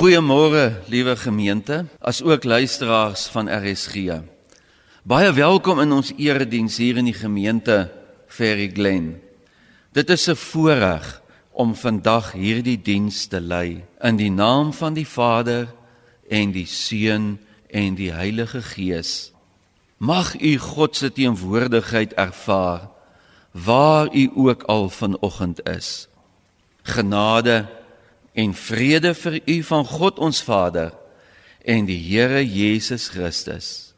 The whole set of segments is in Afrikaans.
Goeiemôre, liewe gemeente, as ook luisteraars van RSG. Baie welkom in ons erediens hier in die gemeente Ferry Glen. Dit is 'n voorreg om vandag hierdie diens te lei in die naam van die Vader en die Seun en die Heilige Gees. Mag u God se teenwoordigheid ervaar waar u ook al vanoggend is. Genade en vrede vir u van God ons Vader en die Here Jesus Christus.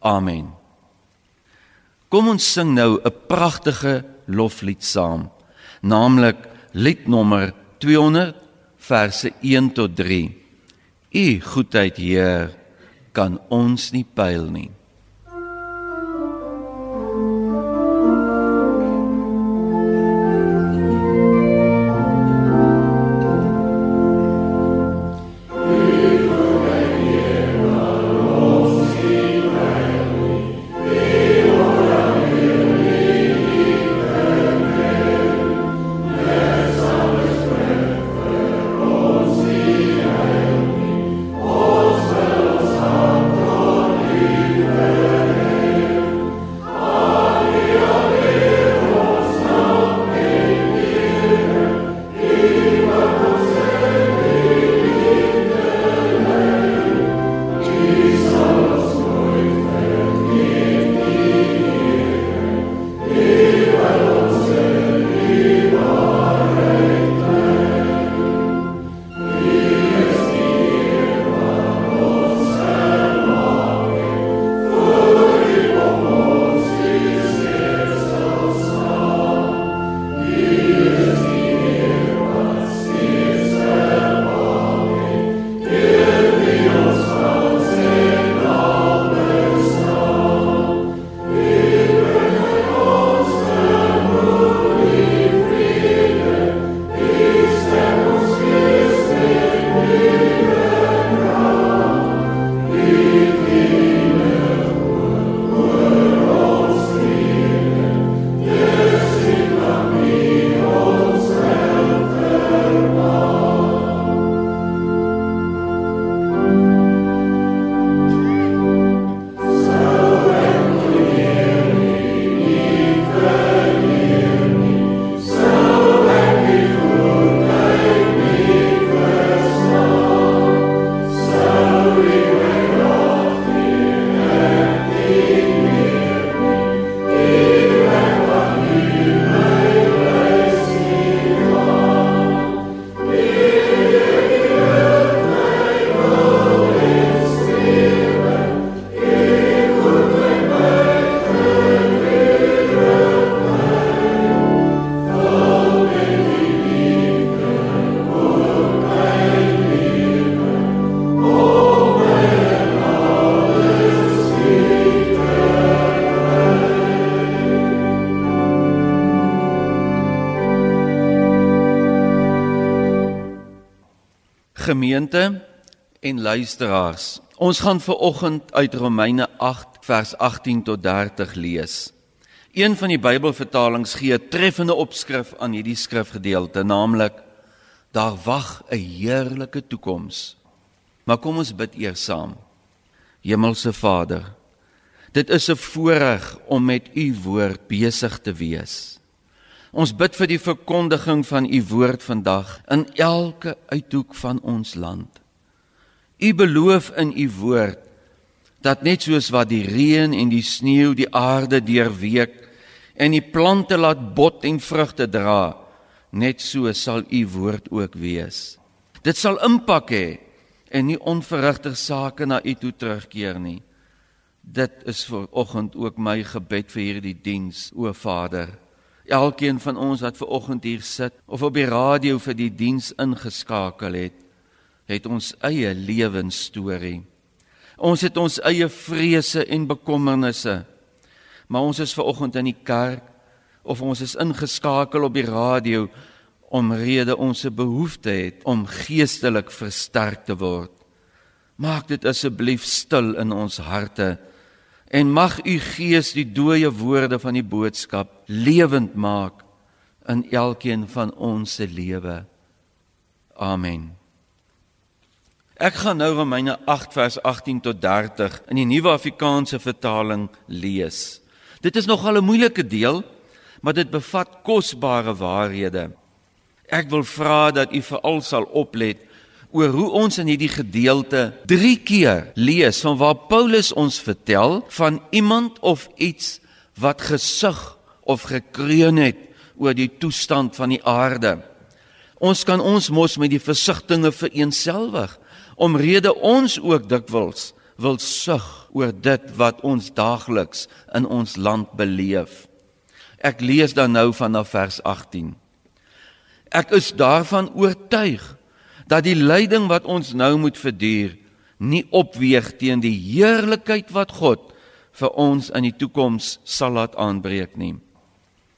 Amen. Kom ons sing nou 'n pragtige loflied saam, naamlik liednommer 200 verse 1 tot 3. U goedheid, Heer, kan ons nie pyl nie. Gemeente en luisteraars, ons gaan ver oggend uit Romeine 8 vers 18 tot 30 lees. Een van die Bybelvertalings gee 'n treffende opskrif aan hierdie skrifgedeelte, naamlik daar wag 'n heerlike toekoms. Maar kom ons bid eers saam. Hemelse Vader, dit is 'n voorreg om met u woord besig te wees. Ons bid vir die verkondiging van u woord vandag in elke uithoek van ons land. U beloof in u woord dat net soos wat die reën en die sneeu die aarde deurweek en die plante laat bot en vrugte dra, net so sal u woord ook wees. Dit sal impak hê en nie onverrigte sake na u toe terugkeer nie. Dit is vir oggend ook my gebed vir hierdie diens, o Vader. Elkeen van ons wat ver oggend hier sit of op die radio vir die diens ingeskakel het, het ons eie lewensstorie. Ons het ons eie vrese en bekommernisse. Maar ons is ver oggend in die kerk of ons is ingeskakel op die radio omrede ons 'n behoefte het om geestelik versterk te word. Maak dit asseblief stil in ons harte en mag u gees die dooie woorde van die boodskap lewend maak in elkeen van ons se lewe. Amen. Ek gaan nou Romeine 8 vers 18 tot 30 in die Nuwe Afrikaanse vertaling lees. Dit is nogal 'n moeilike deel, maar dit bevat kosbare waarhede. Ek wil vra dat u veral sal oplet oor hoe ons in hierdie gedeelte 3 keer lees van waar Paulus ons vertel van iemand of iets wat gesug of gekreun het oor die toestand van die aarde. Ons kan ons mos met die versigtinge vereenselwig omrede ons ook dikwels wil sug oor dit wat ons daagliks in ons land beleef. Ek lees dan nou vanaf vers 18. Ek is daarvan oortuig dat die lyding wat ons nou moet verduur nie opweeg teen die heerlikheid wat God vir ons in die toekoms sal laat aanbreek nie.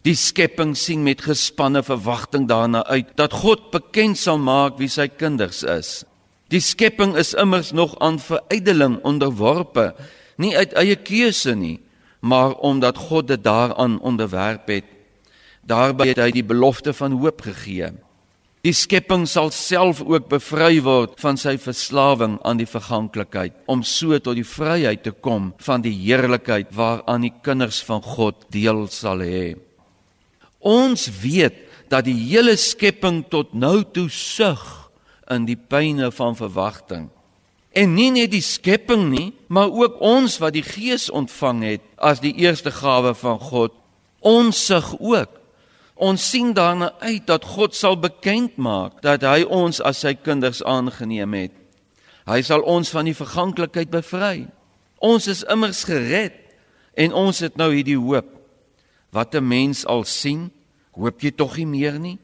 Die skepping sien met gespanne verwagting daarna uit dat God bekend sal maak wie sy kinders is. Die skepping is immers nog aan verydeling onderworpe, nie uit eie keuse nie, maar omdat God dit daaraan onderwerp het. Daarby het hy die belofte van hoop gegee. Die skepping sal self ook bevry word van sy verslawing aan die verganklikheid om so tot die vryheid te kom van die heerlikheid waaraan die kinders van God deel sal hê. Ons weet dat die hele skepping tot nou toe sug in die pyne van verwagting. En nie net die skepping nie, maar ook ons wat die Gees ontvang het as die eerste gawe van God, ons sug ook. Ons sien daarna uit dat God sal bekend maak dat hy ons as sy kinders aangeneem het. Hy sal ons van die verganklikheid bevry. Ons is immers gered en ons het nou hierdie hoop. Wat 'n mens al sien, hoop jy tog nie meer nie?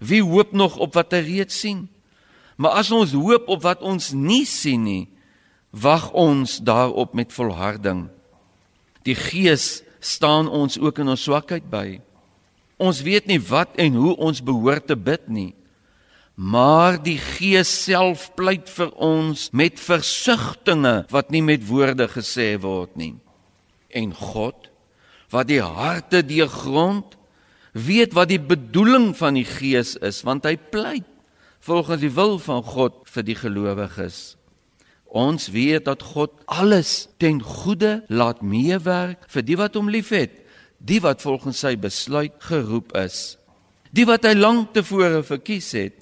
Wie hoop nog op wat hy reeds sien? Maar as ons hoop op wat ons nie sien nie, wag ons daarop met volharding. Die Gees staan ons ook in ons swakheid by. Ons weet nie wat en hoe ons behoort te bid nie. Maar die Gees self pleit vir ons met versigtings wat nie met woorde gesê word nie. En God wat die harte deurgrond, weet wat die bedoeling van die Gees is, want hy pleit volgens die wil van God vir die gelowiges. Ons weet dat God alles ten goeie laat meewerk vir die wat hom liefhet, die wat volgens sy besluit geroep is. Die wat hy lank tevore verkies het,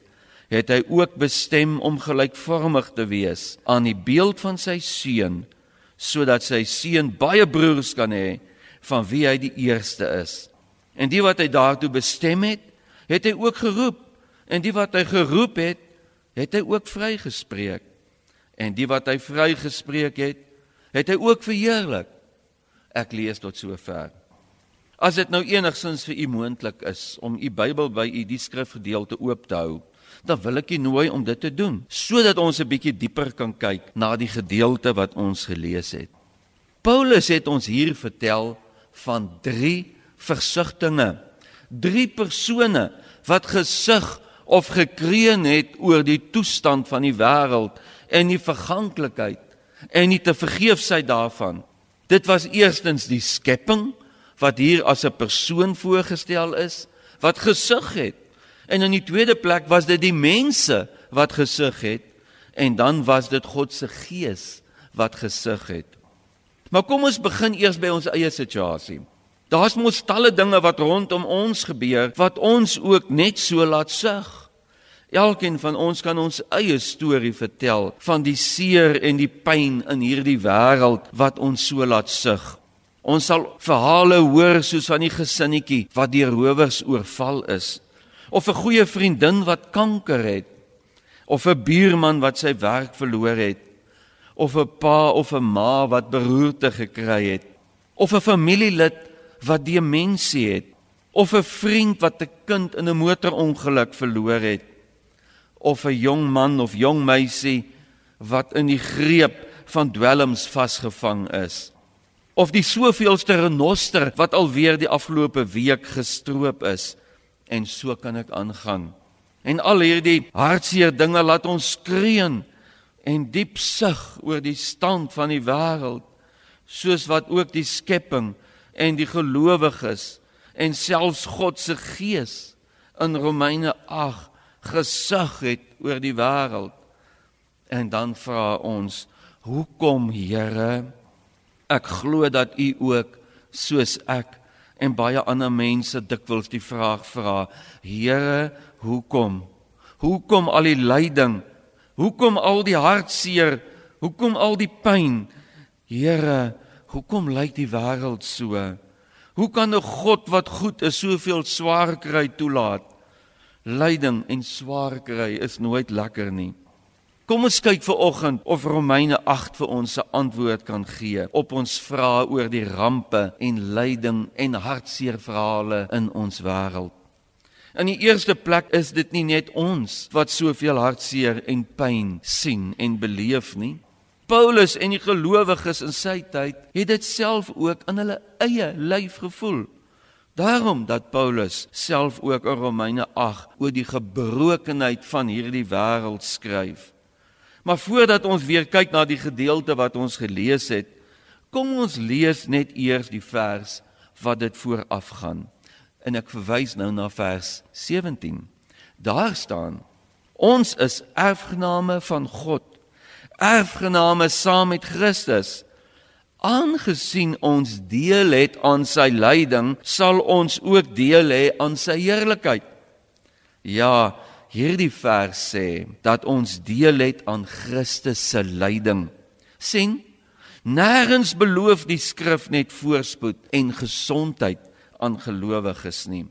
het hy ook bestem om gelykvormig te wees aan die beeld van sy seun, sodat sy seun baie broers kan hê van wie hy die eerste is. En die wat hy daartoe bestem het, het hy ook geroep En die wat hy geroep het, het hy ook vrygespreek. En die wat hy vrygespreek het, het hy ook verheerlik. Ek lees tot sover. As dit nou enigsins vir u moontlik is om u Bybel by u die skrifgedeelte oop te hou, dan wil ek u nooi om dit te doen, sodat ons 'n bietjie dieper kan kyk na die gedeelte wat ons gelees het. Paulus het ons hier vertel van drie versigtings, drie persone wat gesig of gekreun het oor die toestand van die wêreld en die verganklikheid en nie te vergeefsheid daarvan. Dit was eerstens die skepping wat hier as 'n persoon voorgestel is wat gesug het. En in die tweede plek was dit die mense wat gesug het en dan was dit God se gees wat gesug het. Maar kom ons begin eers by ons eie situasie. Daar's mos talle dinge wat rondom ons gebeur wat ons ook net so laat sug. Elkeen van ons kan ons eie storie vertel van die seer en die pyn in hierdie wêreld wat ons so laat sug. Ons sal verhale hoor soos van die gesinnetjie wat deur rowers oorval is of 'n goeie vriendin wat kanker het of 'n buurman wat sy werk verloor het of 'n pa of 'n ma wat beroerte gekry het of 'n familielid wat demensie het of 'n vriend wat 'n kind in 'n motorongeluk verloor het of 'n jong man of jong meisie wat in die greep van dwelms vasgevang is of die soveelste renoster wat alweer die afgelope week gestroop is en so kan ek aangaan en al hierdie hartseer dinge laat ons skreeën en diep sug oor die stand van die wêreld soos wat ook die skepping en die gelowiges en selfs God se gees in Romeine 8 gesag het oor die wêreld. En dan vra ons, "Hoekom, Here?" Ek glo dat U ook soos ek en baie ander mense dikwels die vraag vra, "Here, hoekom? Hoekom al die lyding? Hoekom al die hartseer? Hoekom al die pyn? Here, hoekom lyk die wêreld so?" Hoe kan 'n God wat goed is soveel swaar kry toelaat? Lyding en swaar kry is nooit lekker nie. Kom ons kyk ver oggend of Romeine 8 vir ons 'n antwoord kan gee op ons vrae oor die rampe en lyding en hartseer verhale in ons wêreld. In die eerste plek is dit nie net ons wat soveel hartseer en pyn sien en beleef nie. Paulus en die gelowiges in sy tyd het dit self ook in hulle eie lyf gevoel. Daarom dat Paulus self ook in Romeine 8 oor die gebrokenheid van hierdie wêreld skryf. Maar voordat ons weer kyk na die gedeelte wat ons gelees het, kom ons lees net eers die vers wat dit voorafgaan. En ek verwys nou na vers 17. Daar staan: Ons is erfgename van God erfgename saam met Christus. Aangesien ons deel het aan sy lyding, sal ons ook deel hê aan sy heerlikheid. Ja, hierdie vers sê dat ons deel het aan Christus se lyding. sien Nêrens beloof die skrif net voorspoed en gesondheid aan gelowiges nie.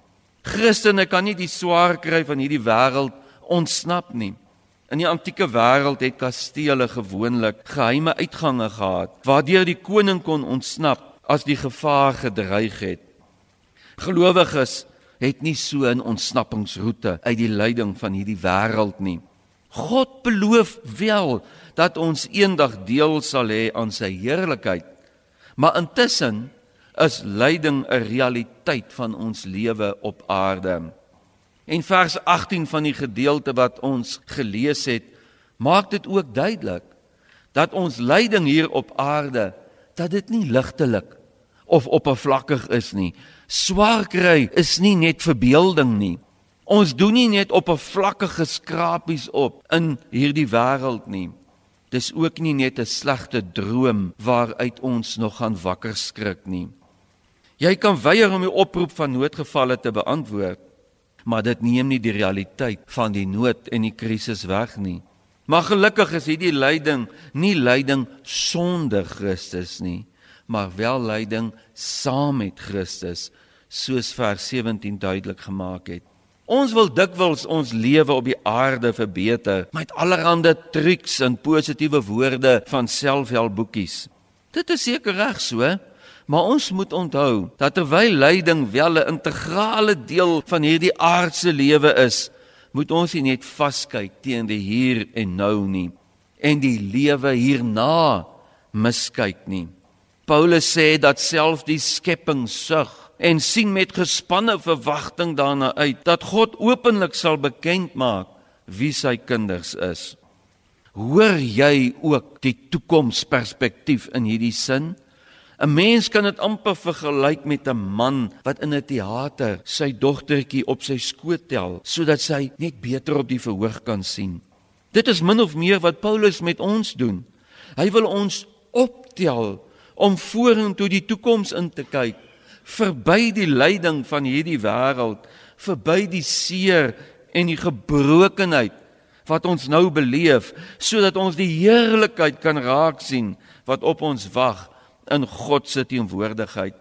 Christene kan nie die swaar kry van hierdie wêreld ontsnap nie. In die antieke wêreld het kastele gewoonlik geheime uitgange gehad waardeur die koning kon ontsnap as die gevaar gedreig het. Gelowiges het nie so 'n ontsnappingsroete uit die lyding van hierdie wêreld nie. God beloof wel dat ons eendag deel sal hê aan sy heerlikheid. Maar intussen is lyding 'n realiteit van ons lewe op aarde. En vers 18 van die gedeelte wat ons gelees het, maak dit ook duidelik dat ons lyding hier op aarde dat dit nie ligtelik of oppervlakkig is nie. Swaar kry is nie net verbeelding nie. Ons doen nie net oppervlakkige skrapies op in hierdie wêreld nie. Dis ook nie net 'n slegte droom waaruit ons nog gaan wakker skrik nie. Jy kan weier om die oproep van noodgevalle te beantwoord maar dit neem nie die realiteit van die nood en die krisis weg nie. Maar gelukkig is hierdie lyding nie lyding sonder Christus nie, maar wel lyding saam met Christus, soos vers 17 duidelik gemaak het. Ons wil dikwels ons lewe op die aarde verbeter met allerlei triks en positiewe woorde van selfhelpboekies. Dit is seker reg so, Maar ons moet onthou dat terwyl lyding wel 'n integrale deel van hierdie aardse lewe is, moet ons nie net vaskyk teen die hier en nou nie en die lewe hierna miskyk nie. Paulus sê dat self die skepping sug en sien met gespanne verwagting daarna uit dat God openlik sal bekend maak wie sy kinders is. Hoor jy ook die toekomsperspektief in hierdie sin? 'n Mens kan dit amper vergelyk met 'n man wat in 'n teater sy dogtertjie op sy skoot tel sodat sy net beter op die verhoog kan sien. Dit is min of meer wat Paulus met ons doen. Hy wil ons optel om vorentoe die toekoms in te kyk, verby die lyding van hierdie wêreld, verby die seer en die gebrokenheid wat ons nou beleef, sodat ons die heerlikheid kan raak sien wat op ons wag in God se teenwoordigheid.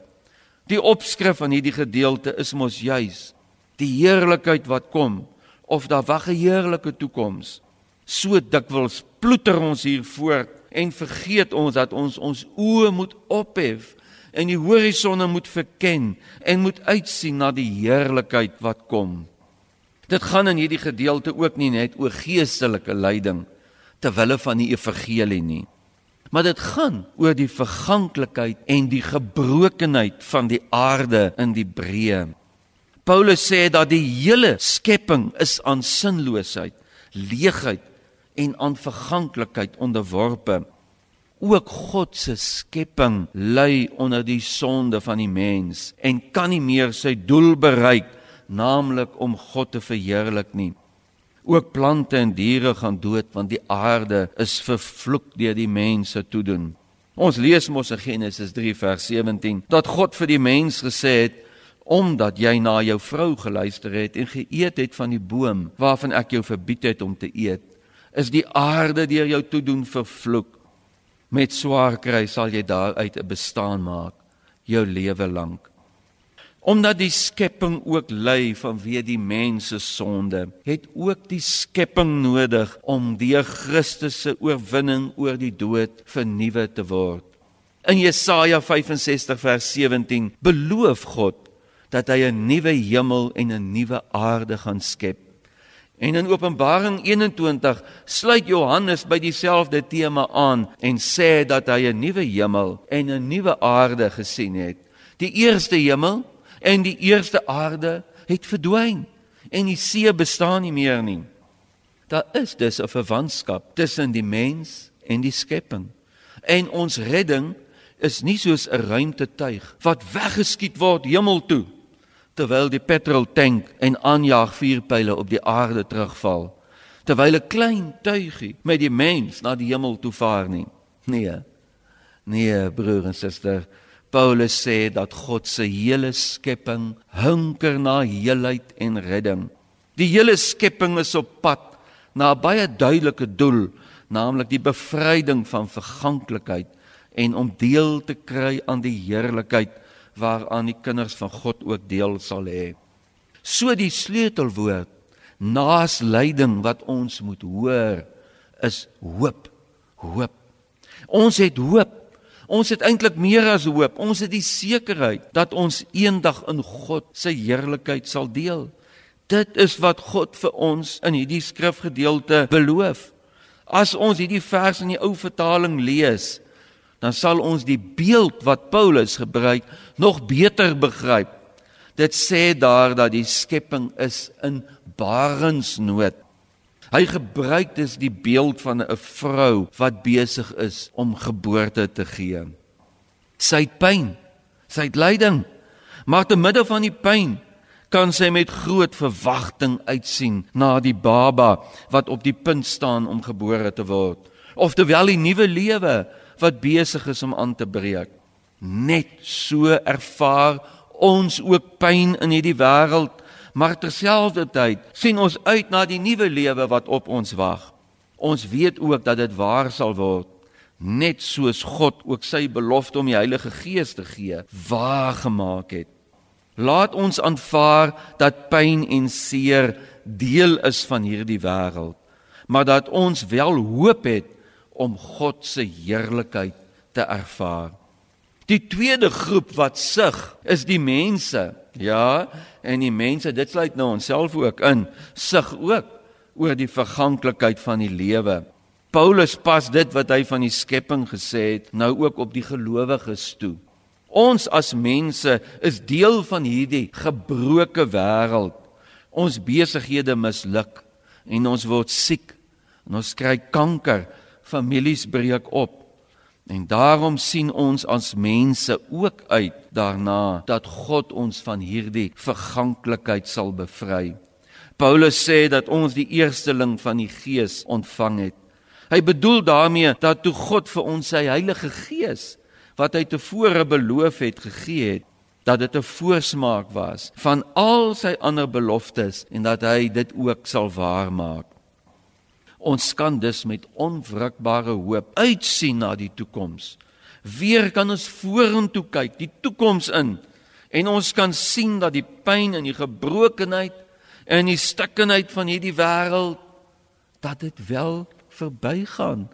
Die opskrif van hierdie gedeelte is mos juis die heerlikheid wat kom of daar wag 'n heerlike toekoms. So dikwels ploeter ons hier voort en vergeet ons dat ons ons oë moet ophef en die horisonne moet verken en moet uitsien na die heerlikheid wat kom. Dit gaan in hierdie gedeelte ook nie net oor geestelike lyding ter wille van die evangelie nie. Maar dit gaan oor die verganklikheid en die gebrokenheid van die aarde in die breë. Paulus sê dat die hele skepping is aan sinloosheid, leegheid en aan verganklikheid onderworpe. Ook God se skepping ly onder die sonde van die mens en kan nie meer sy doel bereik, naamlik om God te verheerlik nie. Ook plante en diere gaan dood want die aarde is vervloek deur die mense toedoen. Ons lees mos in Genesis 3 vers 17 dat God vir die mens gesê het omdat jy na jou vrou geluister het en geëet het van die boom waarvan ek jou verbied het om te eet, is die aarde deur jou toedoen vervloek. Met swaar kry sal jy daaruit 'n bestaan maak jou lewe lank. Omdat die skepping ook ly vanweë die mens se sonde, het ook die skepping nodig om deur Christus se oorwinning oor die dood vernuwe te word. In Jesaja 65 vers 17 beloof God dat hy 'n nuwe hemel en 'n nuwe aarde gaan skep. En in Openbaring 21 sluit Johannes by dieselfde tema aan en sê dat hy 'n nuwe hemel en 'n nuwe aarde gesien het. Die eerste hemel en die eerste aarde het verdwyn en die see bestaan nie meer nie. Daar is dus 'n verwantskap tussen die mens en die skepping. En ons redding is nie soos 'n ruimtetuig wat weggeskiet word hemel toe terwyl die petroltank en aanjaag vuurpyle op die aarde terugval. Terwyl 'n klein tuigie met die mens na die hemel toe vaar nie. Nee. Nee, broer en suster, Paulus sê dat God se hele skepping hunker na heelheid en redding. Die hele skepping is op pad na 'n baie duidelike doel, naamlik die bevryding van verganklikheid en om deel te kry aan die heerlikheid waaraan die kinders van God ook deel sal hê. So die sleutelwoord naas lyding wat ons moet hoor is hoop. Hoop. Ons het hoop Ons het eintlik meer as hoop. Ons het die sekerheid dat ons eendag in God se heerlikheid sal deel. Dit is wat God vir ons in hierdie skrifgedeelte beloof. As ons hierdie vers in die ou vertaling lees, dan sal ons die beeld wat Paulus gebruik nog beter begryp. Dit sê daar dat die skepping is in barensnood. Hy gebruik dus die beeld van 'n vrou wat besig is om geboorte te gee. Sy het pyn, sy het lyding, maar te midde van die pyn kan sy met groot verwagting uitsien na die baba wat op die punt staan om gebore te word, of terwyl die nuwe lewe wat besig is om aan te breek. Net so ervaar ons ook pyn in hierdie wêreld maar terselfdertyd sien ons uit na die nuwe lewe wat op ons wag. Ons weet ook dat dit waar sal word, net soos God ook sy belofte om die Heilige Gees te gee waar gemaak het. Laat ons aanvaar dat pyn en seer deel is van hierdie wêreld, maar dat ons wel hoop het om God se heerlikheid te ervaar. Die tweede groep wat sug is die mense. Ja, en die mense, dit sluit nou onsself ook in, sug ook oor die verganklikheid van die lewe. Paulus pas dit wat hy van die skepping gesê het, nou ook op die gelowiges toe. Ons as mense is deel van hierdie gebroke wêreld. Ons besighede misluk en ons word siek en ons kry kanker, families breek op. En daarom sien ons as mense ook uit daarna dat God ons van hierdie verganklikheid sal bevry. Paulus sê dat ons die eersteling van die Gees ontvang het. Hy bedoel daarmee dat toe God vir ons sy Heilige Gees wat hy tevore beloof het gegee het, dat dit 'n voorsmaak was van al sy ander beloftes en dat hy dit ook sal waarmaak. Ons kan dus met onwrikbare hoop uitsien na die toekoms. Weer kan ons vorentoe kyk, die toekoms in en ons kan sien dat die pyn en die gebrokenheid en die stikkenheid van hierdie wêreld dat dit wel verbygaan.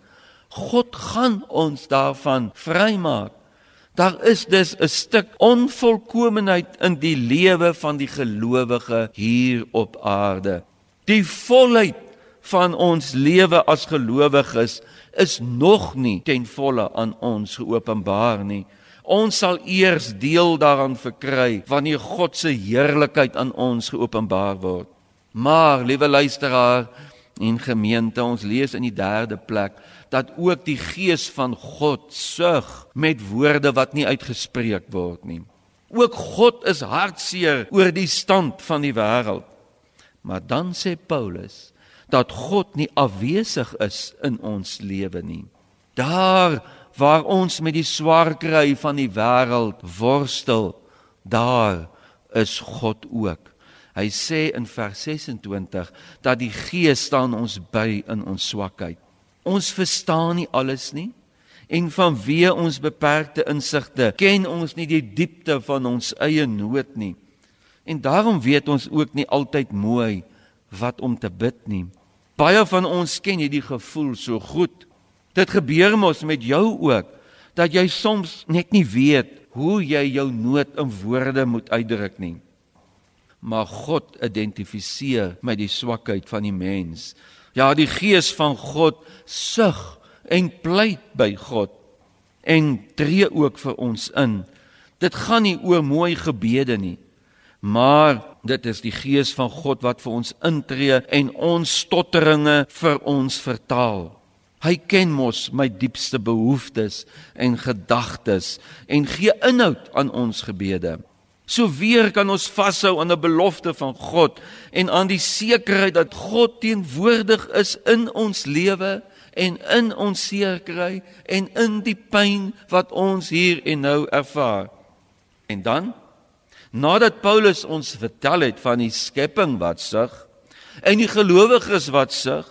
God gaan ons daarvan vrymaak. Daar is dus 'n stuk onvolkomenheid in die lewe van die gelowige hier op aarde. Die volheid van ons lewe as gelowiges is nog nie ten volle aan ons geopenbaar nie. Ons sal eers deel daaraan verkry wanneer God se heerlikheid aan ons geopenbaar word. Maar liewe luisteraar en gemeente, ons lees in die derde plek dat ook die gees van God sug met woorde wat nie uitgespreek word nie. Ook God is hartseer oor die stand van die wêreld. Maar dan sê Paulus dat God nie afwesig is in ons lewe nie. Daar waar ons met die swaar kry van die wêreld worstel, daar is God ook. Hy sê in vers 26 dat die Gees staan ons by in ons swakheid. Ons verstaan nie alles nie en vanweë ons beperkte insigte ken ons nie die diepte van ons eie nood nie. En daarom weet ons ook nie altyd mooi wat om te bid nie. Baie van ons ken hierdie gevoel so goed. Dit gebeur mos met jou ook dat jy soms net nie weet hoe jy jou nood in woorde moet uitdruk nie maar God identifiseer met die swakheid van die mens. Ja, die gees van God sug en pleit by God en tree ook vir ons in. Dit gaan nie oor mooi gebede nie, maar dit is die gees van God wat vir ons intree en ons stotteringe vir ons vertaal. Hy ken mos my diepste behoeftes en gedagtes en gee inhoud aan ons gebede. So weer kan ons vashou aan 'n belofte van God en aan die sekerheid dat God teenwoordig is in ons lewe en in ons seerkry en in die pyn wat ons hier en nou ervaar. En dan nadat Paulus ons vertel het van die skepping wat sug en die gelowiges wat sug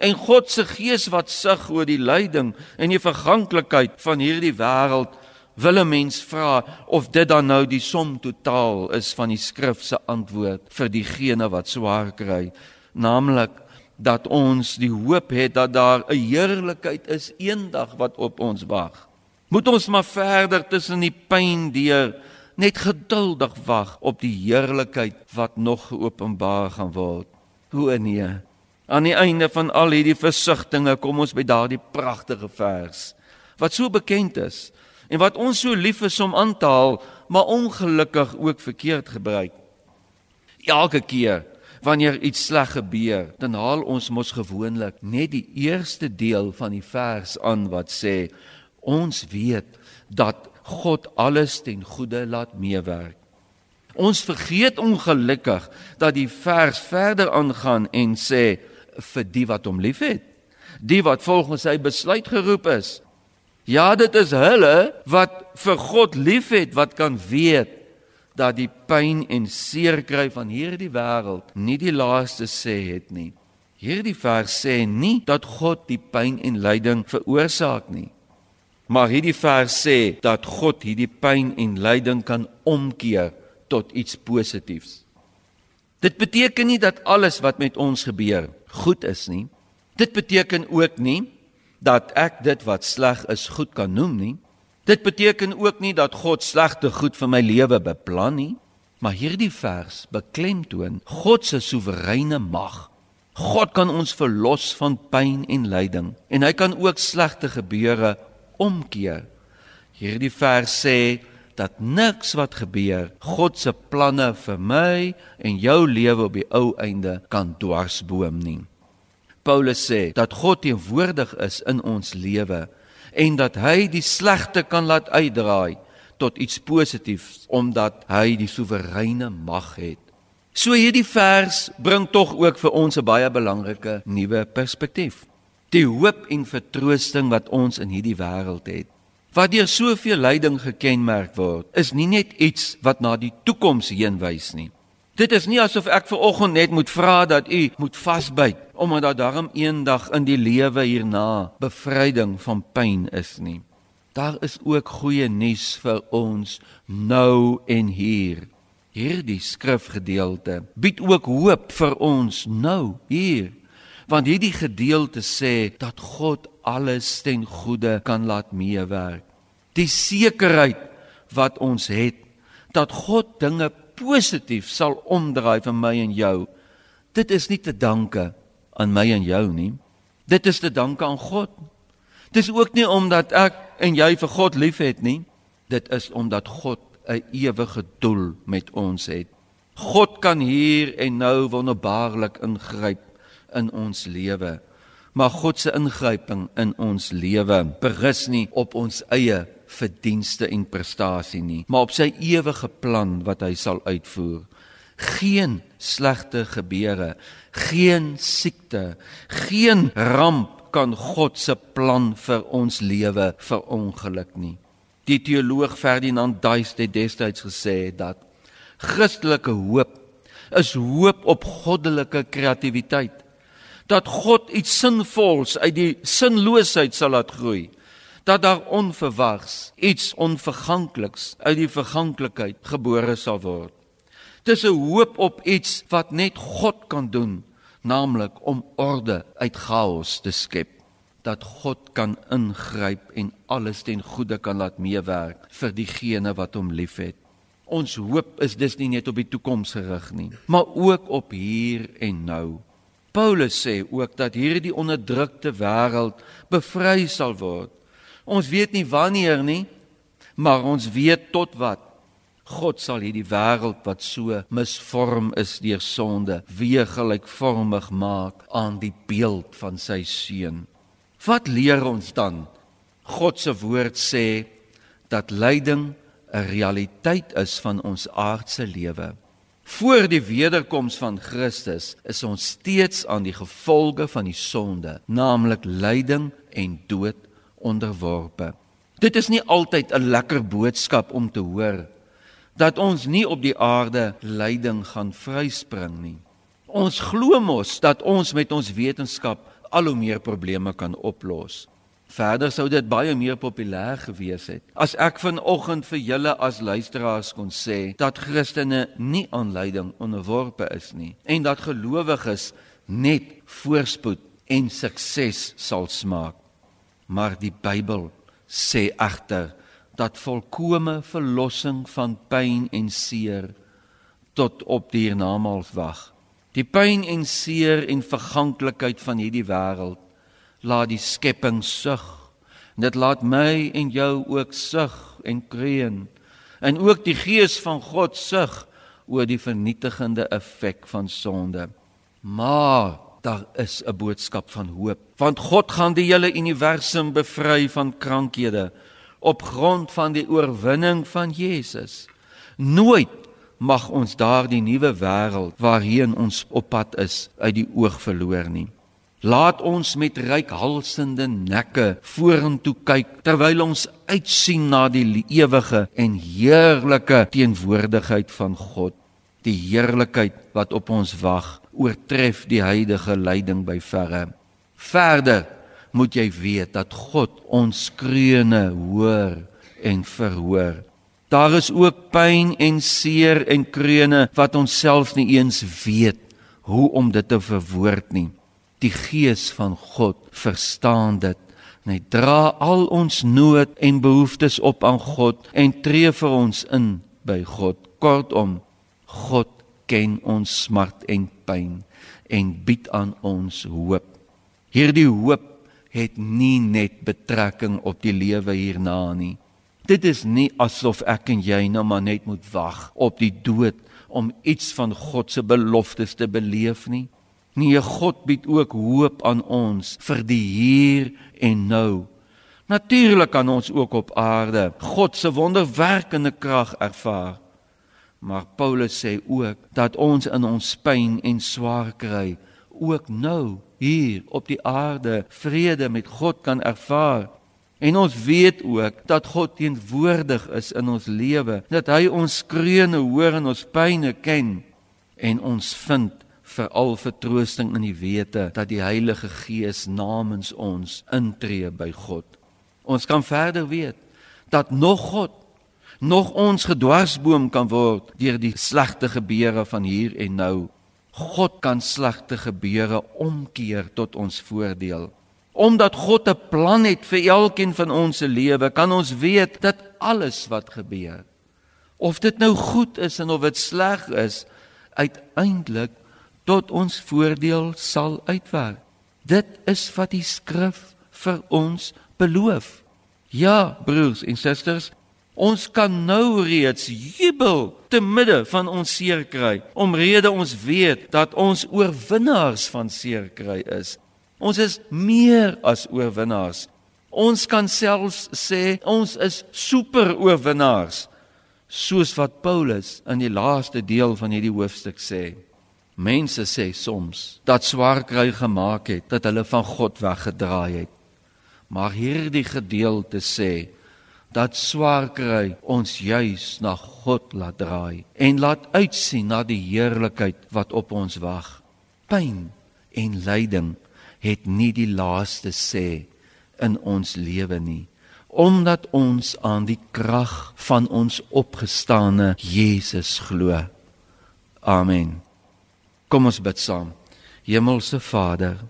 en God se gees wat sug oor die lyding en die verganklikheid van hierdie wêreld wil 'n mens vra of dit dan nou die som totaal is van die skrif se antwoord vir diegene wat swaar kry, naamlik dat ons die hoop het dat daar 'n heerlikheid is eendag wat op ons wag. Moet ons maar verder tussen die pyn deur net geduldig wag op die heerlikheid wat nog geopenbaar gaan word. Hoe nee. Aan die einde van al hierdie versigtings kom ons by daardie pragtige vers wat so bekend is en wat ons so lief is om aan te haal, maar ongelukkig ook verkeerd gebruik. Elke keer wanneer iets sleg gebeur, dan haal ons mos gewoonlik net die eerste deel van die vers aan wat sê ons weet dat God alles ten goeie laat meewerk. Ons vergeet ongelukkig dat die vers verder aangaan en sê vir die wat hom liefhet, die wat volgens sy besluit geroep is. Ja, dit is hulle wat vir God liefhet wat kan weet dat die pyn en seer kry van hierdie wêreld nie die laaste sê het nie. Hierdie vers sê nie dat God die pyn en lyding veroorsaak nie. Maar hierdie vers sê dat God hierdie pyn en lyding kan omkeer tot iets positiefs. Dit beteken nie dat alles wat met ons gebeur goed is nie. Dit beteken ook nie dat ek dit wat sleg is goed kan noem nie. Dit beteken ook nie dat God slegte goed vir my lewe beplan nie, maar hierdie vers beklemtoon God se soewereine mag. God kan ons verlos van pyn en lyding en hy kan ook slegte gebeure omkeer. Hierdie vers sê dat niks wat gebeur God se planne vir my en jou lewe op die ou einde kan dwarsboom nie. Paulus sê dat God teenwoordig is in ons lewe en dat hy die slegte kan laat uitdraai tot iets positiefs omdat hy die soewereine mag het. So hierdie vers bring tog ook vir ons 'n baie belangrike nuwe perspektief. Die hoop en vertroosting wat ons in hierdie wêreld het, wat deur soveel lyding gekenmerk word, is nie net iets wat na die toekoms heen wys nie. Dit is nie asof ek ver oggend net moet vra dat u moet vasbyt omdat daar darm eendag in die lewe hierna bevryding van pyn is nie. Daar is ook goeie nuus vir ons nou en hier. Hierdie skrifgedeelte bied ook hoop vir ons nou hier. Want hierdie gedeelte sê dat God alles ten goeie kan laat meewerk. Die sekerheid wat ons het dat God dinge positief sal omdraai vir my en jou. Dit is nie te danke aan my en jou nie. Dit is te danke aan God. Dis ook nie omdat ek en jy vir God liefhet nie. Dit is omdat God 'n ewige doel met ons het. God kan hier en nou wonderbaarlik ingryp in ons lewe. Maar God se ingryping in ons lewe berus nie op ons eie verdienste en prestasie nie, maar op sy ewige plan wat hy sal uitvoer. Geen slegte gebeure, geen siekte, geen ramp kan God se plan vir ons lewe verongeluk nie. Die teoloog Ferdinand Duis het destyds gesê dat Christelike hoop is hoop op goddelike kreatiwiteit. Dat God iets sinvols uit die sinloosheid sal laat groei. Dat daar onverwags iets onvergankliks uit die verganklikheid gebore sal word. Dis 'n hoop op iets wat net God kan doen, naamlik om orde uit chaos te skep. Dat God kan ingryp en alles ten goeie kan laat meewerk vir diegene wat hom liefhet. Ons hoop is dus nie net op die toekoms gerig nie, maar ook op hier en nou. Paulus sê ook dat hierdie onderdrukte wêreld bevry sal word. Ons weet nie wanneer nie, maar ons weet tot wat. God sal hierdie wêreld wat so misvorm is deur sonde weer gelykvormig maak aan die beeld van sy seun. Wat leer ons dan? God se woord sê dat lyding 'n realiteit is van ons aardse lewe. Voor die wederkoms van Christus is ons steeds aan die gevolge van die sonde, naamlik lyding en dood onderworpe. Dit is nie altyd 'n lekker boodskap om te hoor dat ons nie op die aarde lyding gaan vryspring nie. Ons glo mos dat ons met ons wetenskap al hoe meer probleme kan oplos. Verder sou dit baie meer populêr gewees het as ek vanoggend vir julle as luisteraars kon sê dat Christene nie aan lyding onderworpe is nie en dat gelowiges net voorspoed en sukses sal smaak. Maar die Bybel sê egter dat volkomme verlossing van pyn en seer tot op die hiernamaals wag. Die pyn en seer en verganklikheid van hierdie wêreld laat die skepping sug. En dit laat my en jou ook sug en kreun. En ook die gees van God sug oor die vernietigende effek van sonde. Maar daar is 'n boodskap van hoop, want God gaan die hele universum bevry van krankhede op grond van die oorwinning van Jesus. Nooit mag ons daardie nuwe wêreld waarheen ons op pad is uit die oog verloor nie. Laat ons met rykhalsende nekke vorentoe kyk terwyl ons uitsien na die ewige en heerlike teenwoordigheid van God. Die heerlikheid wat op ons wag, oortref die huidige lyding by verre. Verder moet jy weet dat God ons skreeune hoor en verhoor. Daar is ook pyn en seer en kreune wat ons self nie eens weet hoe om dit te verwoord nie die gees van God verstaan dit. Hy dra al ons nood en behoeftes op aan God en tree vir ons in by God. Kortom, God ken ons smart en pyn en bied aan ons hoop. Hierdie hoop het nie net betrekking op die lewe hierna nie. Dit is nie asof ek en jy nou maar net moet wag op die dood om iets van God se beloftes te beleef nie. Nee, God bied ook hoop aan ons vir die hier en nou. Natuurlik kan ons ook op aarde God se wonderwerkende krag ervaar. Maar Paulus sê ook dat ons in ons pyn en swaar kry ook nou hier op die aarde vrede met God kan ervaar. En ons weet ook dat God teenwoordig is in ons lewe, dat hy ons skreeune hoor en ons pyne ken en ons vind veral vertroosting in die wete dat die Heilige Gees namens ons intree by God. Ons kan verder weet dat nog God nog ons gedwarsboom kan word deur die slegte gebeure van hier en nou. God kan slegte gebeure omkeer tot ons voordeel. Omdat God 'n plan het vir elkeen van ons se lewe, kan ons weet dat alles wat gebeur, of dit nou goed is en of dit sleg is, uiteindelik tot ons voordeel sal uitwerk. Dit is wat die skrif vir ons beloof. Ja, broers en susters, ons kan nou reeds jubel te midde van ons seer kry, omrede ons weet dat ons oorwinnaars van seer kry is. Ons is meer as oorwinnaars. Ons kan selfs sê ons is super oorwinnaars soos wat Paulus in die laaste deel van hierdie hoofstuk sê. Mense sê soms dat swaar kry gemaak het dat hulle van God weggedraai het. Maar hierdie gedeelte sê dat swaar kry ons juis na God laat draai en laat uitsien na die heerlikheid wat op ons wag. Pyn en lyding het nie die laaste sê in ons lewe nie omdat ons aan die krag van ons opgestane Jesus glo. Amen. Kom ons bid saam. Hemelse Vader,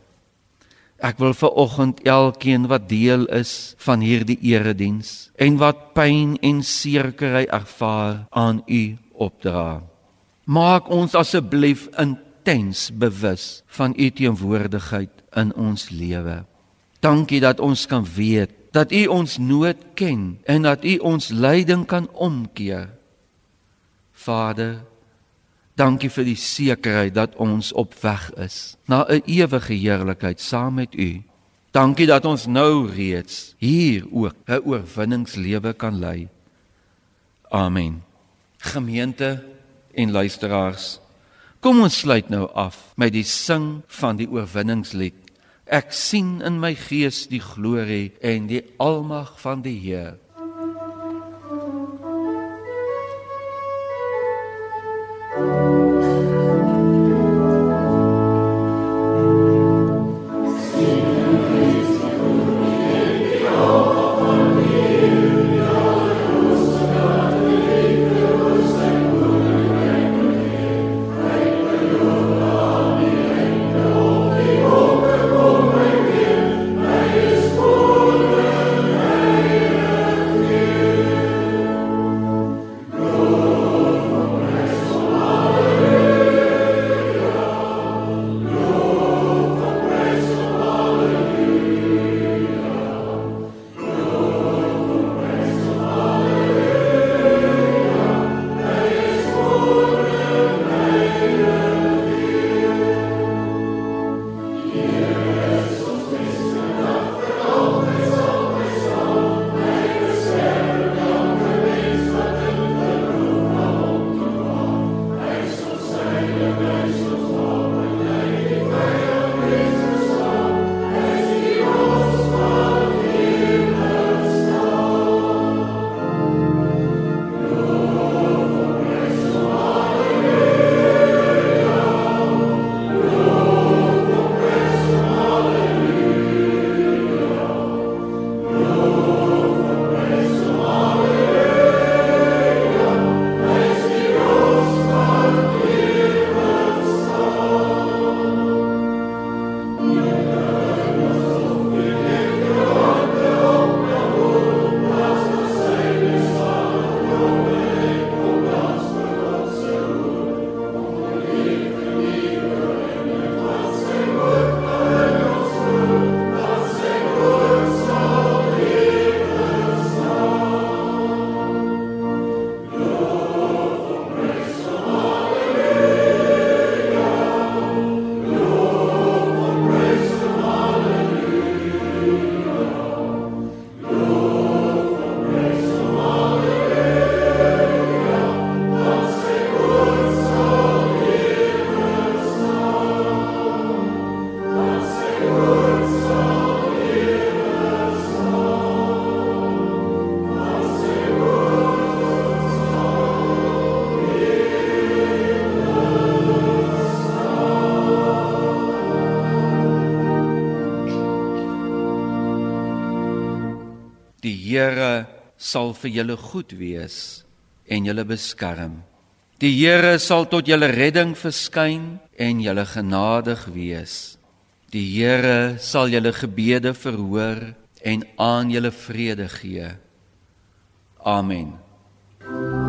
ek wil ver oggend elkeen wat deel is van hierdie erediens en wat pyn en seerkry ervaar aan U opdra. Maak ons asseblief intens bewus van U teenwoordigheid in ons lewe. Dankie dat ons kan weet dat U ons nood ken en dat U ons lyding kan omkeer. Vader, dankie vir die sekerheid dat ons op weg is na 'n ewige heerlikheid saam met U. Dankie dat ons nou reeds hier ook 'n oorwinningslewe kan lei. Amen. Gemeente en luisteraars, kom ons sluit nou af met die sing van die oorwinningslied. Ek sien in my gees die glorie en die almag van die Heer. Here sal vir julle goed wees en julle beskerm. Die Here sal tot julle redding verskyn en julle genadig wees. Die Here sal julle gebede verhoor en aan julle vrede gee. Amen. Thank you.